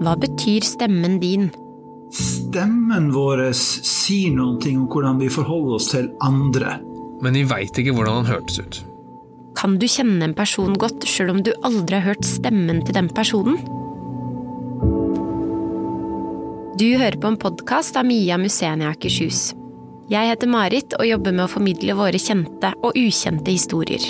Hva betyr stemmen din? Stemmen vår sier noe om hvordan vi forholder oss til andre. Men vi veit ikke hvordan han hørtes ut. Kan du kjenne en person godt sjøl om du aldri har hørt stemmen til den personen? Du hører på en podkast av Mia Musenia Akershus. Jeg heter Marit og jobber med å formidle våre kjente og ukjente historier.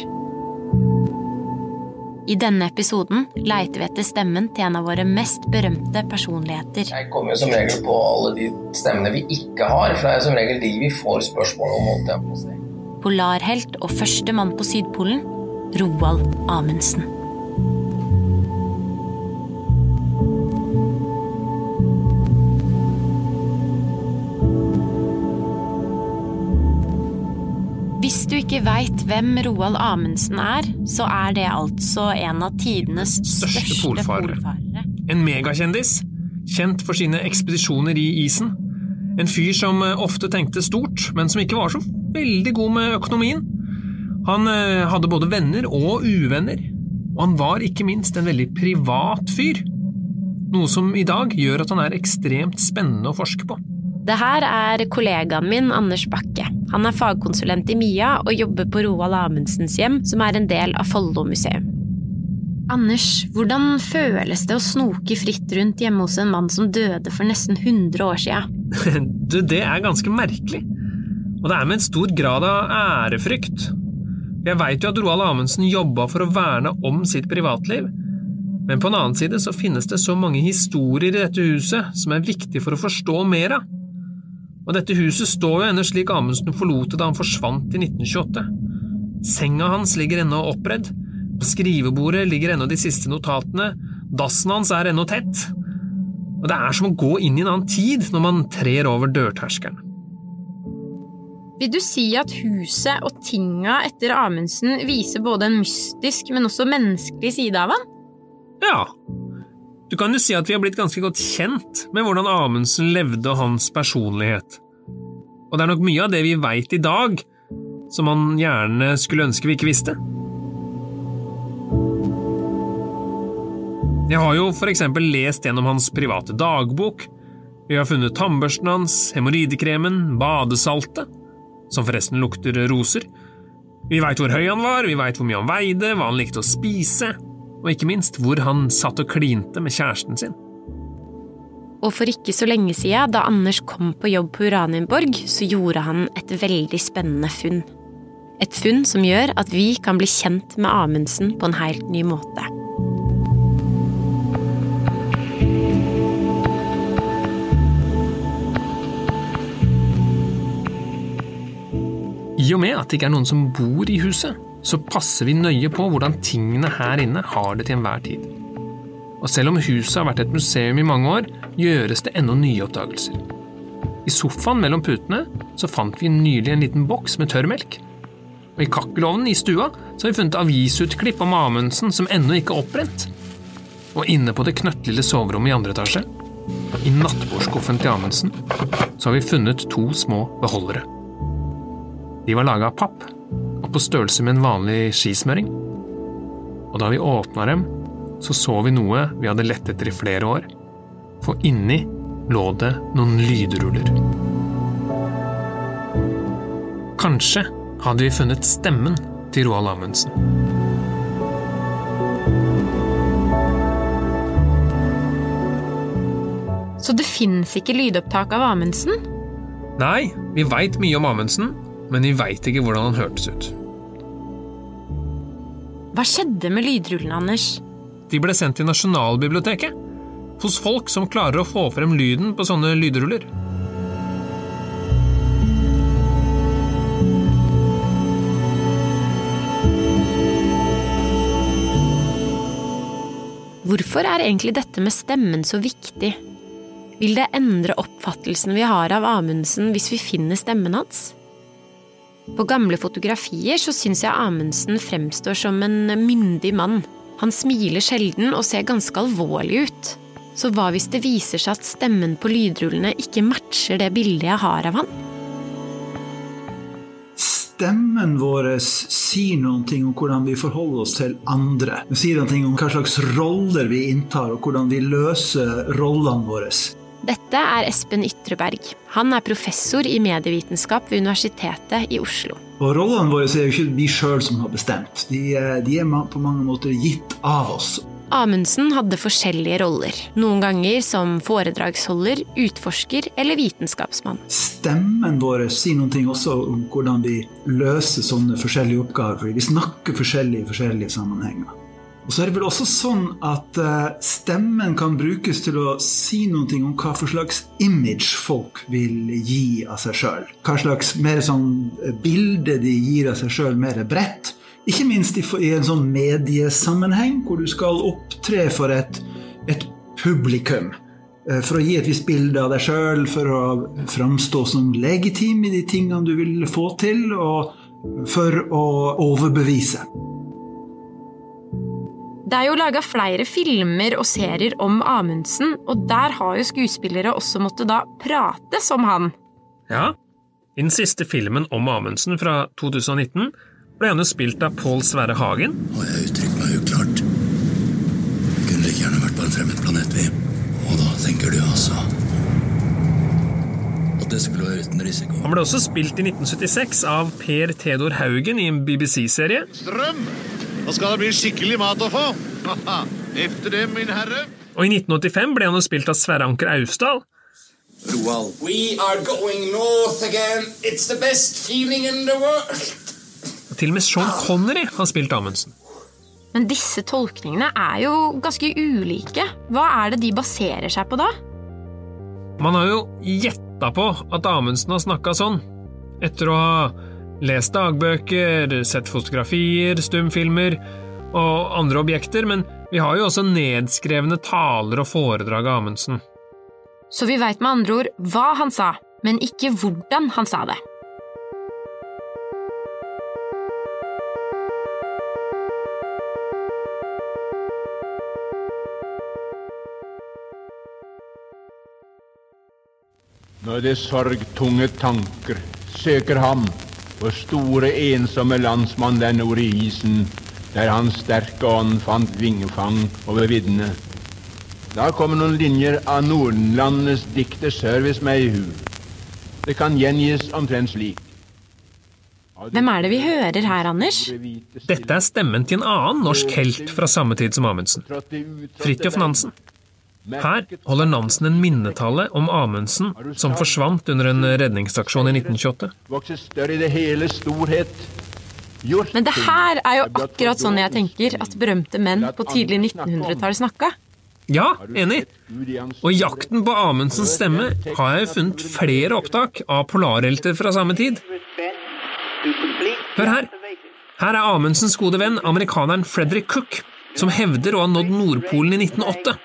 I denne episoden leiter vi etter stemmen til en av våre mest berømte personligheter. Jeg kommer jo som regel på alle de stemmene vi ikke har, for det er som regel de vi får spørsmål om. holdt jeg på å si. Polarhelt og første mann på Sydpolen, Roald Amundsen. Hvem Roald Amundsen er, så er det altså en av tidenes Største største, polfarere. polfarere. En megakjendis, kjent for sine ekspedisjoner i isen. En fyr som eh, ofte tenkte stort, men som ikke var så veldig god med økonomien. Han eh, hadde både venner og uvenner, og han var ikke minst en veldig privat fyr. Noe som i dag gjør at han er ekstremt spennende å forske på. Det her er kollegaen min Anders Bakke. Han er fagkonsulent i MIA og jobber på Roald Amundsens hjem, som er en del av Follo museum. Anders, hvordan føles det å snoke fritt rundt hjemme hos en mann som døde for nesten 100 år sia? Du, det er ganske merkelig. Og det er med en stor grad av ærefrykt. Jeg veit jo at Roald Amundsen jobba for å verne om sitt privatliv, men på en annen side så finnes det så mange historier i dette huset som er viktig for å forstå mer av. Og dette huset står jo ennå slik Amundsen forlot det da han forsvant i 1928. Senga hans ligger ennå oppredd, på skrivebordet ligger ennå de siste notatene, dassen hans er ennå tett. Og det er som å gå inn i en annen tid når man trer over dørterskelen. Vil du si at huset og tinga etter Amundsen viser både en mystisk, men også menneskelig side av han? Ja, du kan jo si at vi har blitt ganske godt kjent med hvordan Amundsen levde og hans personlighet. Og det er nok mye av det vi veit i dag, som han gjerne skulle ønske vi ikke visste. Jeg har jo for eksempel lest gjennom hans private dagbok. Vi har funnet tannbørsten hans, hemoroidekremen, badesaltet, som forresten lukter roser. Vi veit hvor høy han var, vi veit hvor mye han veide, hva han likte å spise, og ikke minst hvor han satt og klinte med kjæresten sin. Og for ikke så lenge siden, da Anders kom på jobb på Uranienborg, så gjorde han et veldig spennende funn. Et funn som gjør at vi kan bli kjent med Amundsen på en helt ny måte. I og med at det ikke er noen som bor i huset, så passer vi nøye på hvordan tingene her inne har det til enhver tid. Og selv om huset har vært et museum i mange år, gjøres det ennå nye oppdagelser. I sofaen mellom putene så fant vi nylig en liten boks med tørrmelk. Og i kakkelovnen i stua så har vi funnet avisutklipp om Amundsen som ennå ikke er oppbrent. Og inne på det knøttlille soverommet i andre etasje, i nattbordskuffen til Amundsen, så har vi funnet to små beholdere. De var laga av papp og på størrelse med en vanlig skismøring. Og da vi åpna dem, så så vi noe vi hadde lett etter i flere år. For inni lå det noen lydruller. Kanskje hadde vi funnet stemmen til Roald Amundsen. Så det fins ikke lydopptak av Amundsen? Nei, vi veit mye om Amundsen, men vi veit ikke hvordan han hørtes ut. Hva skjedde med lydrullene, Anders? De ble sendt til Nasjonalbiblioteket, hos folk som klarer å få frem lyden på sånne lydruller. Hvorfor er egentlig dette med stemmen så viktig? Vil det endre oppfattelsen vi har av Amundsen hvis vi finner stemmen hans? På gamle fotografier så syns jeg Amundsen fremstår som en myndig mann. Han smiler sjelden og ser ganske alvorlig ut. Så hva hvis det viser seg at stemmen på lydrullene ikke matcher det bildet jeg har av han? stemmen vår sier noen ting om hvordan vi forholder oss til andre. Den sier noen ting om hva slags roller vi inntar, og hvordan vi løser rollene våre. Dette er Espen Ytreberg. Han er professor i medievitenskap ved Universitetet i Oslo. Og Rollene våre er jo ikke vi sjøl som har bestemt. De, de er på mange måter gitt av oss. Amundsen hadde forskjellige roller, noen ganger som foredragsholder, utforsker eller vitenskapsmann. Stemmen vår sier noen ting også om hvordan vi løser sånne forskjellige oppgaver, fordi vi snakker forskjellig i forskjellige sammenhenger. Og så er det vel også sånn at eh, stemmen kan brukes til å si noe om hva for slags image folk vil gi av seg sjøl. Hva slags mer sånn eh, bilde de gir av seg sjøl mer bredt. Ikke minst i, en sånn mediesammenheng, hvor du skal opptre for et, et publikum. Eh, for å gi et visst bilde av deg sjøl, for å framstå som legitim i de tingene du vil få til, og for å overbevise. Det er jo laga flere filmer og serier om Amundsen, og der har jo skuespillere også måttet da prate som han. Ja, i den siste filmen om Amundsen fra 2019 ble han jo spilt av Pål Sverre Hagen. Og jeg uttrykte meg uklart. Kunne like gjerne vært på en fremmed planet, vi. Og da tenker du altså at det skulle være uten risiko? Han ble også spilt i 1976 av Per Theodor Haugen i en BBC-serie. Strøm! Da skal det bli skikkelig mat å få. Efter det, min herre. Og i 1985 ble han jo spilt av Sverre Anker Austdal. Roald. We are going north again. It's the best feeling in the world. Til og med Sean Connery har spilt Amundsen. Men disse tolkningene er jo ganske ulike. Hva er det de baserer seg på da? Man har jo gjetta på at Amundsen har snakka sånn, etter å ha lest dagbøker, sett fotografier, stumfilmer og andre objekter, men vi har jo også nedskrevne taler og foredrag av Amundsen. Så vi veit med andre ord hva han sa, men ikke hvordan han sa det. Når det sorgtunge tanker søker ham, vår store, ensomme landsmann der nord i isen, der hans sterke ånd fant vingefang over viddene. Da kommer noen linjer av Nordenlandets dikter Service meg i hu. Det kan gjengis omtrent slik. Hvem er det vi hører her, Anders? Dette er stemmen til en annen norsk helt fra samme tid som Amundsen. Fridtjof Nansen. Her holder Nansen en minnetale om Amundsen, som forsvant under en redningsaksjon i 1928. Men det her er jo akkurat sånn jeg tenker at berømte menn på tidlig 1900-tall snakka. Ja, enig. Og jakten på Amundsens stemme har jeg funnet flere opptak av polarhelter fra samme tid. Hør her. Her er Amundsens gode venn, amerikaneren Frederick Cook, som hevder å ha nådd Nordpolen i 1908.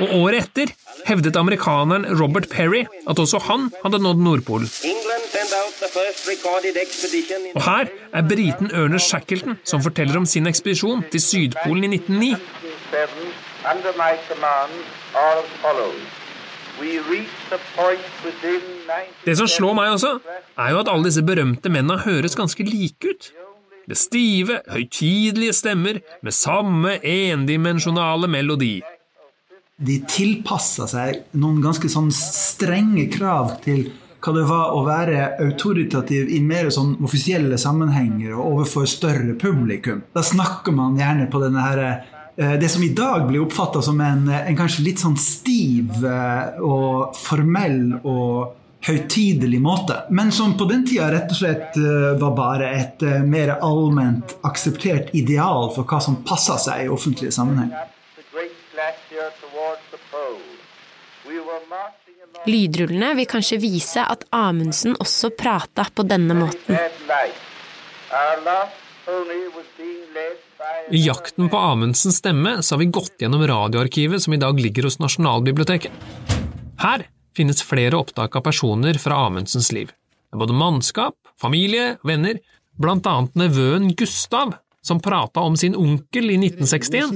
Og året etter hevdet amerikaneren Robert Perry at også han hadde nådd Nordpolen. Og her er briten Ernest Shackleton som forteller om sin ekspedisjon til Sydpolen i 1909. Det som slår meg også, er jo at alle disse berømte mennene høres ganske like ut. Med stive, høytidelige stemmer med samme endimensjonale melodi. De tilpassa seg noen ganske sånn strenge krav til hva det var å være autoritativ i mer sånn offisielle sammenhenger og overfor større publikum. Da snakker man gjerne på denne her, eh, det som i dag blir oppfatta som en, en, kanskje litt sånn stiv eh, og formell og høytidelig måte. Men som på den tida rett og slett eh, var bare et mer allment akseptert ideal for hva som passa seg i offentlige sammenhenger. Lydrullene vil kanskje vise at Amundsen også prata på denne måten. I jakten på Amundsens stemme så har vi gått gjennom radioarkivet som i dag ligger hos Nasjonalbiblioteket. Her finnes flere opptak av personer fra Amundsens liv. Det er både mannskap, familie, venner, blant annet nevøen Gustav, som prata om sin onkel i 1961.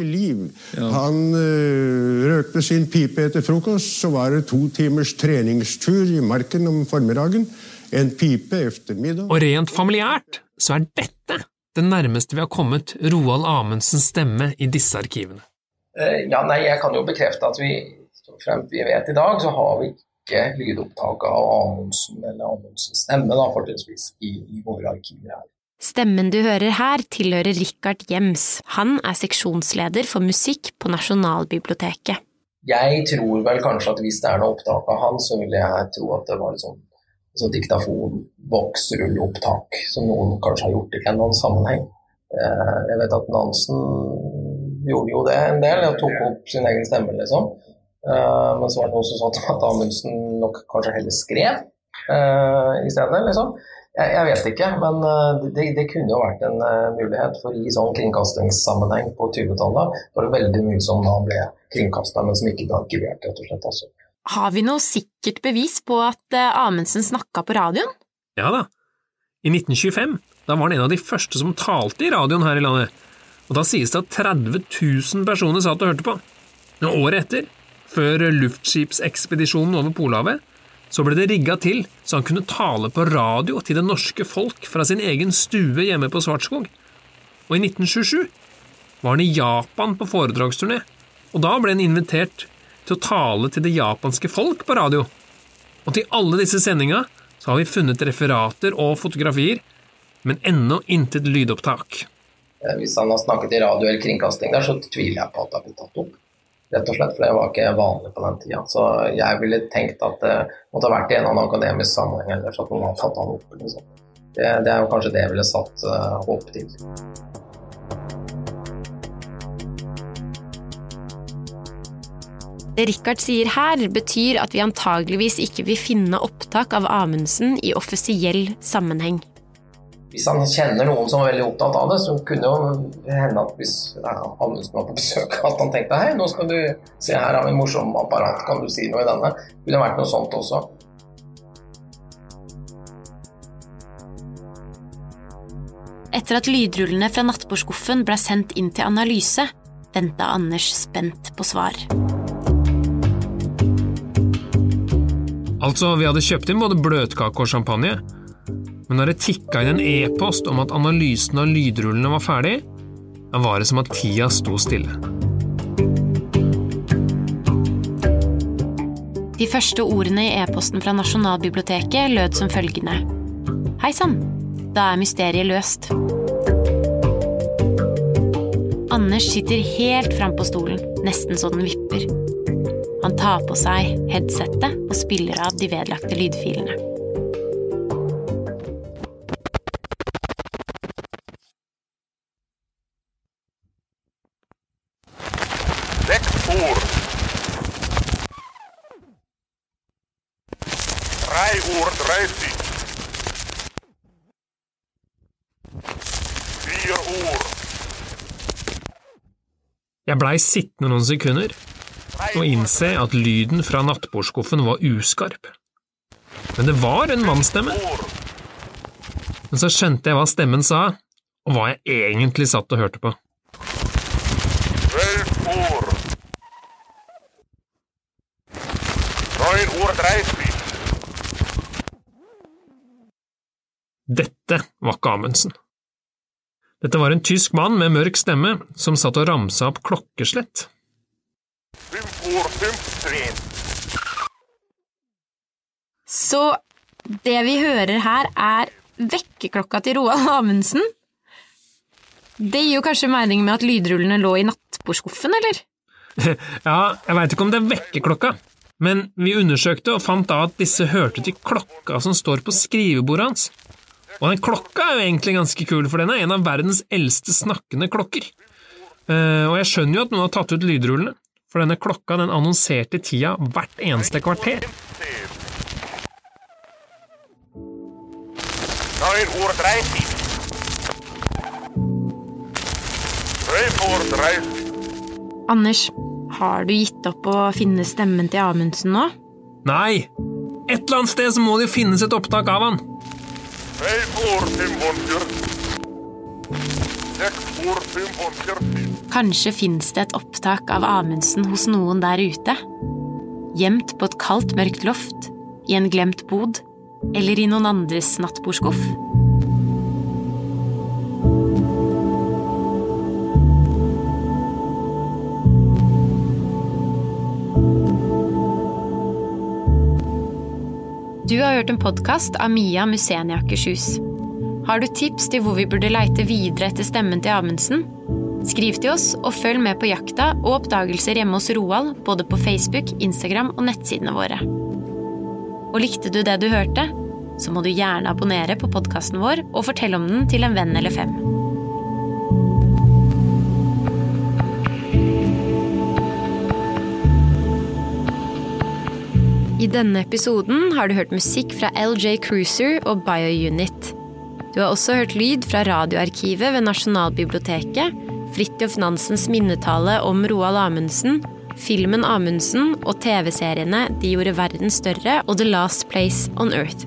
Han øh, røkte sin pipe etter frokost, så var det to timers treningstur i marken om formiddagen. En pipe ettermiddag. Og rent familiært så er dette det nærmeste vi har kommet Roald Amundsens stemme i disse arkivene. Eh, Ja, nei, jeg kan jo bekrefte at vi, så fremt vi vet i dag, så har vi ikke lydopptak av Amundsen eller Amundsens stemme, da, fortrinnsvis, i, i våre arkiver her. Stemmen du hører her, tilhører Richard Jems. Han er seksjonsleder for musikk på Nasjonalbiblioteket. Jeg tror vel kanskje at hvis det er noe opptak av han, så vil jeg tro at det var et sånn sånt diktafon, voksrulleopptak, som noen kanskje har gjort i en eller annen sammenheng. Eh, Jeg vet at Nansen gjorde jo det en del, og tok opp sin egen stemme, liksom. Eh, Men så var det også sånn at Amundsen nok kanskje heller skrev eh, i stedet, liksom. Jeg, jeg vet ikke, men eh, det, det kunne jo vært en mulighet. For i sånn kringkastingssammenheng på 20-tallet var det veldig mye som da ble kringkasta, men som ikke ble arkivert, rett og slett. Altså. Har vi noe sikkert bevis på at Amundsen snakka på radioen? Ja da. I 1925 da var han en av de første som talte i radioen her i landet. Og da sies det at 30 000 personer satt og hørte på. Og året etter, før luftskipsekspedisjonen over Polhavet, så ble det rigga til så han kunne tale på radio til det norske folk fra sin egen stue hjemme på Svartskog. Og i 1927 var han i Japan på foredragsturné, og da ble han invitert til å tale til det japanske folk på radio. Og til alle disse sendinga så har vi funnet referater og fotografier, men ennå intet lydopptak. Eh, Hvis han har snakket i radio eller kringkasting der, så tviler jeg på at det har blitt tatt opp. Rett og slett, for det var ikke vanlig på den tida. Så jeg ville tenkt at det måtte ha vært i en annen akademisk sammenheng ellers at noen har tatt han opp. Liksom. Det, det er jo kanskje det jeg ville satt uh, håp til. Det Richard sier her, betyr at vi antageligvis ikke vil finne opptak av Amundsen i offisiell sammenheng. Hvis han kjenner noen som er veldig opptatt av det, så kunne jo hende at hvis Amundsen var på besøk, at han tenkte hei, nå skal du se her har vi en morsom apparat, kan du si noe i denne? Det kunne vært noe sånt også. Etter at lydrullene fra nattbordskuffen ble sendt inn til analyse, venta Anders spent på svar. Altså, vi hadde kjøpt inn både bløtkake og champagne, men når det tikka inn en e-post om at analysen av lydrullene var ferdig, da var det som at tida sto stille. De første ordene i e-posten fra Nasjonalbiblioteket lød som følgende. Hei sann, da er mysteriet løst. Anders sitter helt fram på stolen, nesten så den vipper. Han tar på seg headsettet og spiller av de vedlagte lydfilene. Drei ord dreitig. Fire ord. Jeg blei sittende noen sekunder og innse at lyden fra nattbordskuffen var uskarp. Men det var en mannsstemme. Men så skjønte jeg hva stemmen sa, og hva jeg egentlig satt og hørte på. Ord. Neun ord dreitig. Dette var ikke Amundsen. Dette var en tysk mann med mørk stemme som satt og ramsa opp klokkeslett. Så det vi hører her, er vekkerklokka til Roald Amundsen? Det gir jo kanskje mening med at lydrullene lå i nattbordskuffen, eller? Ja, jeg veit ikke om det er vekkerklokka, men vi undersøkte og fant da at disse hørte til klokka som står på skrivebordet hans. Og den klokka er jo egentlig ganske kul, for den er en av verdens eldste snakkende klokker. Eh, og jeg skjønner jo at noen har tatt ut lydrullene, for denne klokka den annonserte tida hvert eneste kvarter. Anders, har du gitt opp å finne stemmen til Amundsen nå? Nei! Et eller annet sted så må det jo finnes et opptak av han! Kanskje fins det et opptak av Amundsen hos noen der ute? Gjemt på et kaldt, mørkt loft, i en glemt bod, eller i noen andres nattbordskuff? Du har hørt en podkast av Mia Museni Akershus. Har du tips til hvor vi burde leite videre etter stemmen til Amundsen? Skriv til oss, og følg med på jakta og oppdagelser hjemme hos Roald, både på Facebook, Instagram og nettsidene våre. Og likte du det du hørte? Så må du gjerne abonnere på podkasten vår og fortelle om den til en venn eller fem. I denne episoden har du hørt musikk fra LJ Cruiser og BioUnit. Du har også hørt lyd fra Radioarkivet ved Nasjonalbiblioteket, Fridtjof Nansens minnetale om Roald Amundsen, filmen Amundsen og TV-seriene De gjorde verden større og The Last Place on Earth.